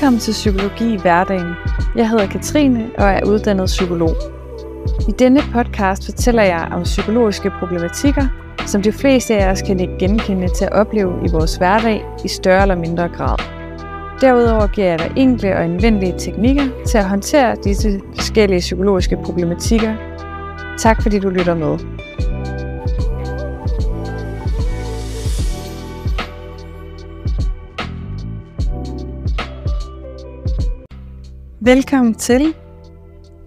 Velkommen til Psykologi i hverdagen. Jeg hedder Katrine og er uddannet psykolog. I denne podcast fortæller jeg om psykologiske problematikker, som de fleste af os kan ikke genkende til at opleve i vores hverdag i større eller mindre grad. Derudover giver jeg dig enkle og anvendelige teknikker til at håndtere disse forskellige psykologiske problematikker. Tak fordi du lytter med. Velkommen til.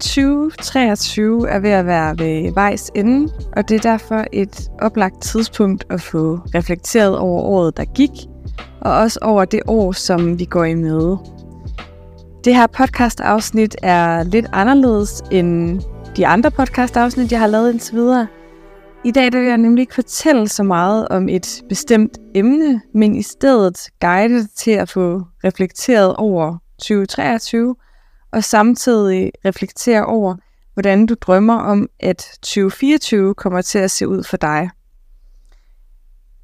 2023 er ved at være ved vejs ende, og det er derfor et oplagt tidspunkt at få reflekteret over året, der gik, og også over det år, som vi går i møde. Det her podcast-afsnit er lidt anderledes end de andre podcast-afsnit, jeg har lavet indtil videre. I dag vil jeg nemlig ikke fortælle så meget om et bestemt emne, men i stedet guide til at få reflekteret over 2023, og samtidig reflektere over, hvordan du drømmer om, at 2024 kommer til at se ud for dig.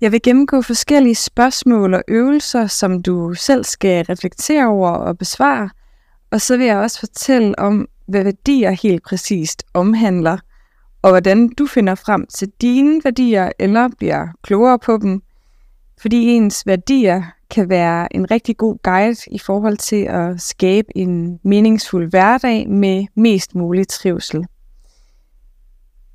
Jeg vil gennemgå forskellige spørgsmål og øvelser, som du selv skal reflektere over og besvare, og så vil jeg også fortælle om, hvad værdier helt præcist omhandler, og hvordan du finder frem til dine værdier eller bliver klogere på dem, fordi ens værdier kan være en rigtig god guide i forhold til at skabe en meningsfuld hverdag med mest mulig trivsel.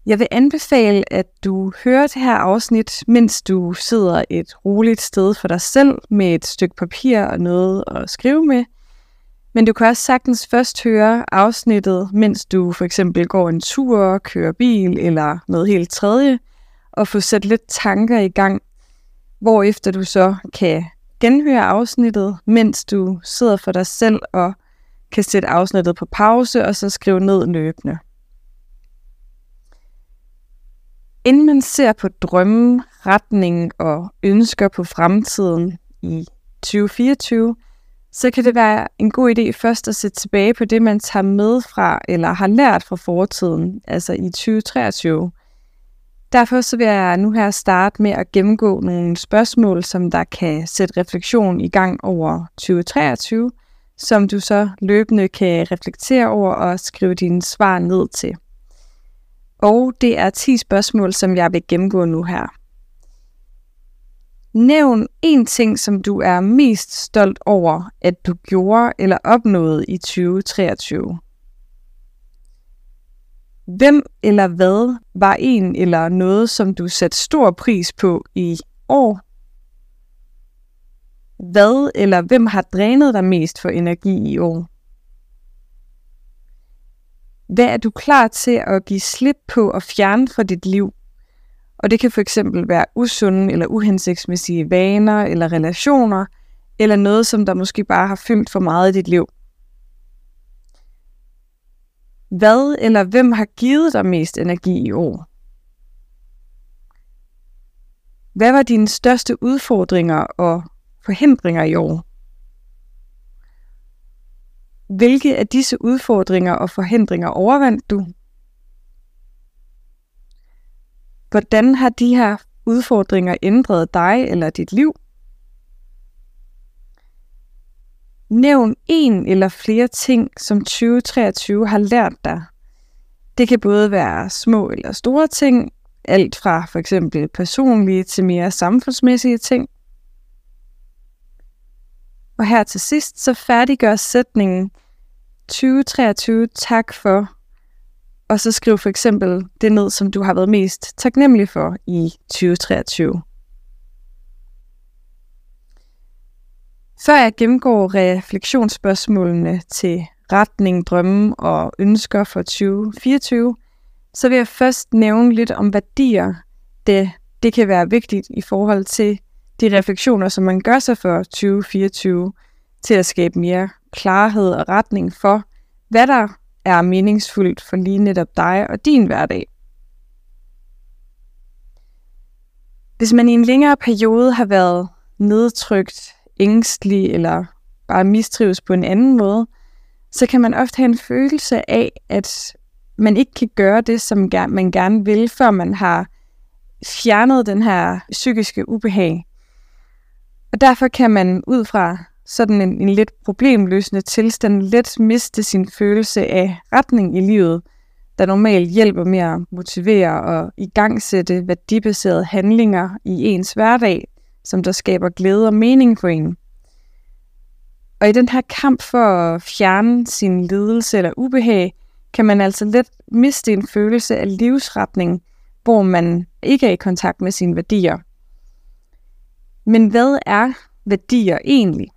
Jeg vil anbefale, at du hører det her afsnit, mens du sidder et roligt sted for dig selv med et stykke papir og noget at skrive med. Men du kan også sagtens først høre afsnittet, mens du for eksempel går en tur, kører bil eller noget helt tredje, og få sat lidt tanker i gang, hvorefter du så kan genhøre afsnittet, mens du sidder for dig selv og kan sætte afsnittet på pause og så skrive ned løbende. Inden man ser på drømme, retning og ønsker på fremtiden i 2024, så kan det være en god idé først at se tilbage på det, man tager med fra eller har lært fra fortiden, altså i 2023. Derfor så vil jeg nu her starte med at gennemgå nogle spørgsmål, som der kan sætte refleksion i gang over 2023, som du så løbende kan reflektere over og skrive dine svar ned til. Og det er 10 spørgsmål, som jeg vil gennemgå nu her. Nævn en ting, som du er mest stolt over, at du gjorde eller opnåede i 2023. Hvem eller hvad var en eller noget, som du satte stor pris på i år? Hvad eller hvem har drænet dig mest for energi i år? Hvad er du klar til at give slip på og fjerne fra dit liv? Og det kan for eksempel være usunde eller uhensigtsmæssige vaner eller relationer, eller noget, som der måske bare har fyldt for meget i dit liv. Hvad eller hvem har givet dig mest energi i år? Hvad var dine største udfordringer og forhindringer i år? Hvilke af disse udfordringer og forhindringer overvandt du? Hvordan har de her udfordringer ændret dig eller dit liv? Nævn en eller flere ting, som 2023 har lært dig. Det kan både være små eller store ting, alt fra for eksempel personlige til mere samfundsmæssige ting. Og her til sidst, så færdiggør sætningen 2023 tak for, og så skriv for eksempel det ned, som du har været mest taknemmelig for i 2023. Før jeg gennemgår refleksionsspørgsmålene til retning, drømme og ønsker for 2024, så vil jeg først nævne lidt om værdier. Det, det kan være vigtigt i forhold til de refleksioner, som man gør sig for 2024, til at skabe mere klarhed og retning for, hvad der er meningsfuldt for lige netop dig og din hverdag. Hvis man i en længere periode har været nedtrykt ængstelig eller bare mistrives på en anden måde, så kan man ofte have en følelse af, at man ikke kan gøre det, som man gerne vil, før man har fjernet den her psykiske ubehag. Og derfor kan man ud fra sådan en, en lidt problemløsende tilstand let miste sin følelse af retning i livet, der normalt hjælper med at motivere og igangsætte værdibaserede handlinger i ens hverdag, som der skaber glæde og mening for en. Og i den her kamp for at fjerne sin lidelse eller ubehag, kan man altså let miste en følelse af livsretning, hvor man ikke er i kontakt med sine værdier. Men hvad er værdier egentlig?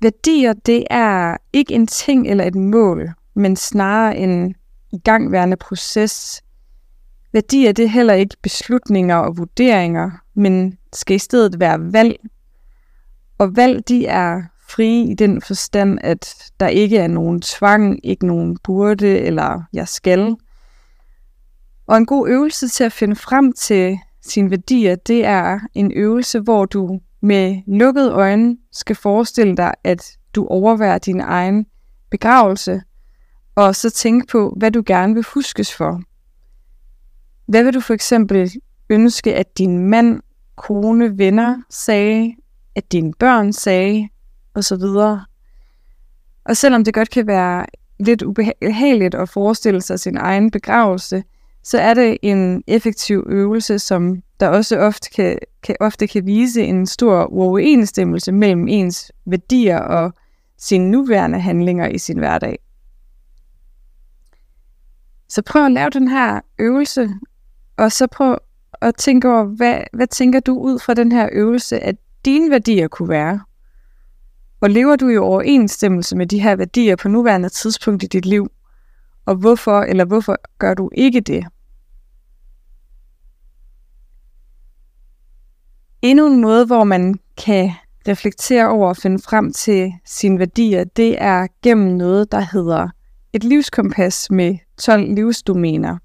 Værdier, det er ikke en ting eller et mål, men snarere en igangværende proces. Værdier, det er heller ikke beslutninger og vurderinger, men skal i stedet være valg. Og valg, de er frie i den forstand, at der ikke er nogen tvang, ikke nogen burde eller jeg skal. Og en god øvelse til at finde frem til sine værdier, det er en øvelse, hvor du med lukkede øjne skal forestille dig, at du overværer din egen begravelse, og så tænke på, hvad du gerne vil huskes for. Hvad vil du for eksempel ønske, at din mand, kone, venner sagde, at dine børn sagde, og så videre. Og selvom det godt kan være lidt ubehageligt at forestille sig sin egen begravelse, så er det en effektiv øvelse, som der også ofte kan, kan, ofte kan vise en stor uoverensstemmelse mellem ens værdier og sine nuværende handlinger i sin hverdag. Så prøv at lave den her øvelse, og så prøv og tænke over, hvad, hvad tænker du ud fra den her øvelse, at dine værdier kunne være? Og lever du i overensstemmelse med de her værdier på nuværende tidspunkt i dit liv? Og hvorfor eller hvorfor gør du ikke det? Endnu en måde, hvor man kan reflektere over og finde frem til sine værdier, det er gennem noget, der hedder et livskompas med 12 livsdomæner.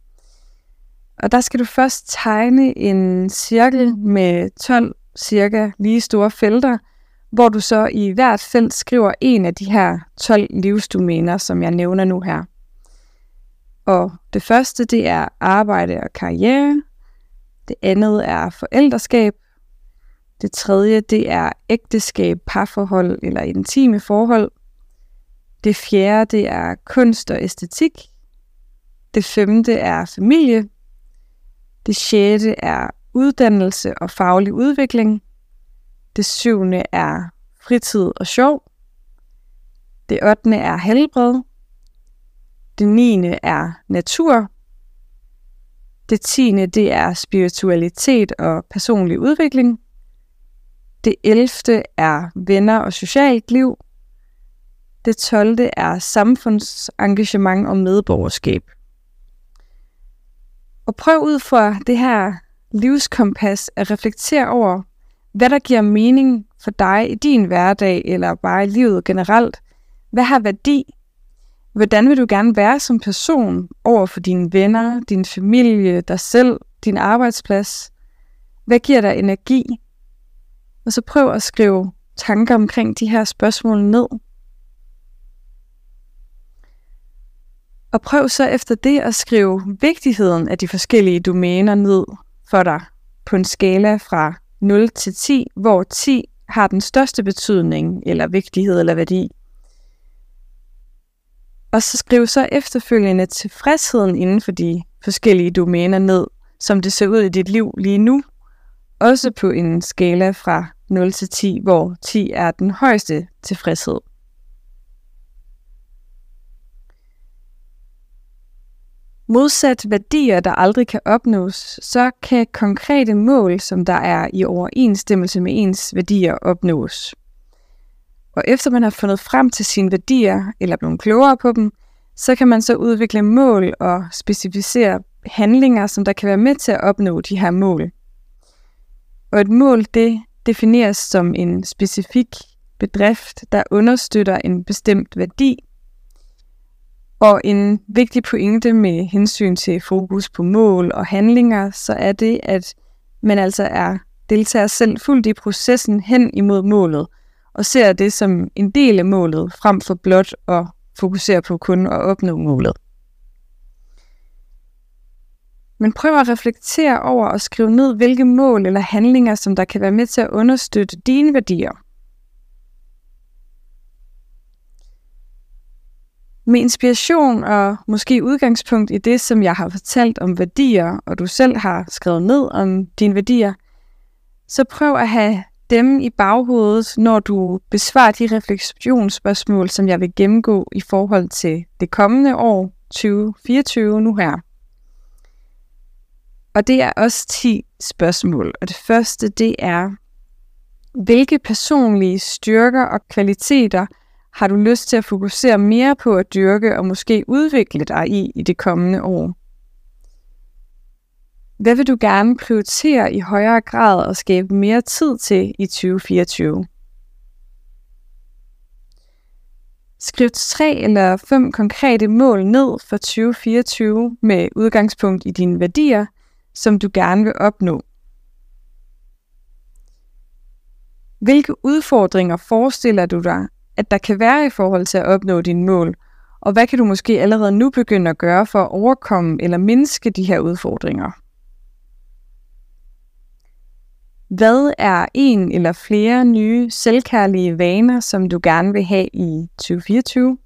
Og der skal du først tegne en cirkel med 12 cirka lige store felter, hvor du så i hvert felt skriver en af de her 12 livsdomæner, som jeg nævner nu her. Og det første, det er arbejde og karriere. Det andet er forældreskab. Det tredje, det er ægteskab, parforhold eller intime forhold. Det fjerde, det er kunst og æstetik. Det femte er familie. Det sjette er uddannelse og faglig udvikling. Det syvende er fritid og sjov. Det ottende er helbred. Det niende er natur. Det tiende det er spiritualitet og personlig udvikling. Det 11. er venner og socialt liv. Det 12. er samfundsengagement og medborgerskab. Og prøv ud fra det her livskompas at reflektere over, hvad der giver mening for dig i din hverdag, eller bare i livet generelt. Hvad har værdi? Hvordan vil du gerne være som person over for dine venner, din familie, dig selv, din arbejdsplads? Hvad giver dig energi? Og så prøv at skrive tanker omkring de her spørgsmål ned. Og prøv så efter det at skrive vigtigheden af de forskellige domæner ned for dig på en skala fra 0 til 10, hvor 10 har den største betydning, eller vigtighed eller værdi. Og så skriv så efterfølgende tilfredsheden inden for de forskellige domæner ned, som det ser ud i dit liv lige nu, også på en skala fra 0 til 10, hvor 10 er den højeste tilfredshed. Modsat værdier, der aldrig kan opnås, så kan konkrete mål, som der er i overensstemmelse med ens værdier, opnås. Og efter man har fundet frem til sine værdier, eller blevet klogere på dem, så kan man så udvikle mål og specificere handlinger, som der kan være med til at opnå de her mål. Og et mål, det defineres som en specifik bedrift, der understøtter en bestemt værdi, og en vigtig pointe med hensyn til fokus på mål og handlinger, så er det, at man altså er deltager selv fuldt i processen hen imod målet, og ser det som en del af målet, frem for blot at fokusere på kun at opnå målet. Men prøv at reflektere over og skrive ned, hvilke mål eller handlinger, som der kan være med til at understøtte dine værdier. Med inspiration og måske udgangspunkt i det, som jeg har fortalt om værdier, og du selv har skrevet ned om dine værdier, så prøv at have dem i baghovedet, når du besvarer de refleksionsspørgsmål, som jeg vil gennemgå i forhold til det kommende år 2024 nu her. Og det er også 10 spørgsmål. Og det første, det er, hvilke personlige styrker og kvaliteter har du lyst til at fokusere mere på at dyrke og måske udvikle dig i i det kommende år? Hvad vil du gerne prioritere i højere grad og skabe mere tid til i 2024? Skriv tre eller fem konkrete mål ned for 2024 med udgangspunkt i dine værdier, som du gerne vil opnå. Hvilke udfordringer forestiller du dig, at der kan være i forhold til at opnå dine mål, og hvad kan du måske allerede nu begynde at gøre for at overkomme eller mindske de her udfordringer? Hvad er en eller flere nye selvkærlige vaner, som du gerne vil have i 2024?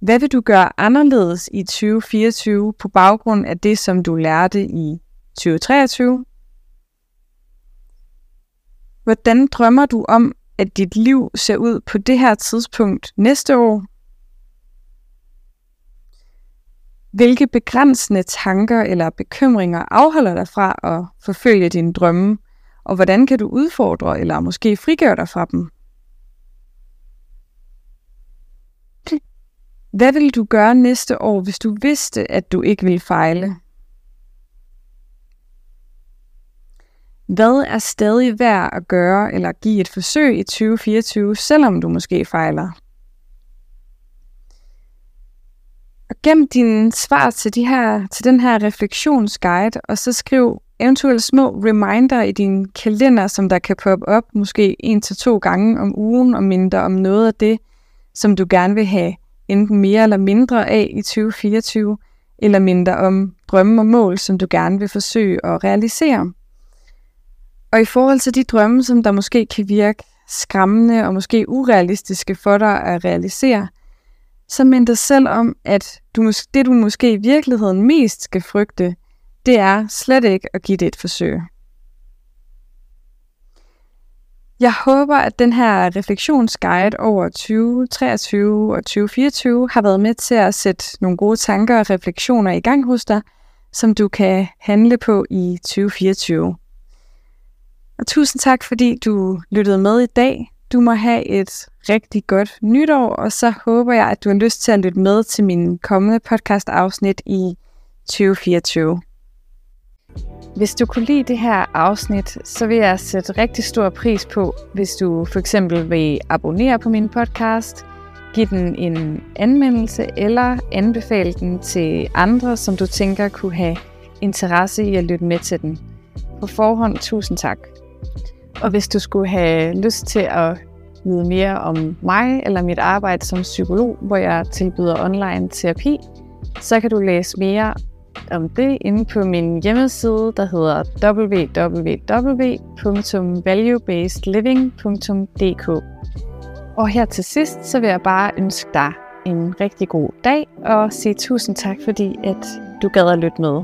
Hvad vil du gøre anderledes i 2024 på baggrund af det, som du lærte i 2023? Hvordan drømmer du om, at dit liv ser ud på det her tidspunkt næste år? Hvilke begrænsende tanker eller bekymringer afholder dig fra at forfølge dine drømme, og hvordan kan du udfordre eller måske frigøre dig fra dem? Hvad vil du gøre næste år, hvis du vidste, at du ikke ville fejle? Hvad er stadig værd at gøre eller give et forsøg i 2024, selvom du måske fejler? Og gem dine svar til, de her, til den her refleksionsguide, og så skriv eventuelt små reminder i din kalender, som der kan poppe op måske en til to gange om ugen og mindre om noget af det, som du gerne vil have enten mere eller mindre af i 2024, eller mindre om drømme og mål, som du gerne vil forsøge at realisere. Og i forhold til de drømme, som der måske kan virke skræmmende og måske urealistiske for dig at realisere, så mind dig selv om, at du, det du måske i virkeligheden mest skal frygte, det er slet ikke at give det et forsøg. Jeg håber, at den her refleksionsguide over 2023 og 2024 har været med til at sætte nogle gode tanker og refleksioner i gang hos dig, som du kan handle på i 2024. Og tusind tak, fordi du lyttede med i dag. Du må have et rigtig godt nytår, og så håber jeg, at du har lyst til at lytte med til min kommende podcast-afsnit i 2024. Hvis du kunne lide det her afsnit, så vil jeg sætte rigtig stor pris på, hvis du for eksempel vil abonnere på min podcast, give den en anmeldelse eller anbefale den til andre, som du tænker kunne have interesse i at lytte med til den. På forhånd, tusind tak. Og hvis du skulle have lyst til at vide mere om mig eller mit arbejde som psykolog, hvor jeg tilbyder online terapi, så kan du læse mere om det inde på min hjemmeside, der hedder www.valuebasedliving.dk. Og her til sidst, så vil jeg bare ønske dig en rigtig god dag, og sige tusind tak, fordi at du gad at lytte med.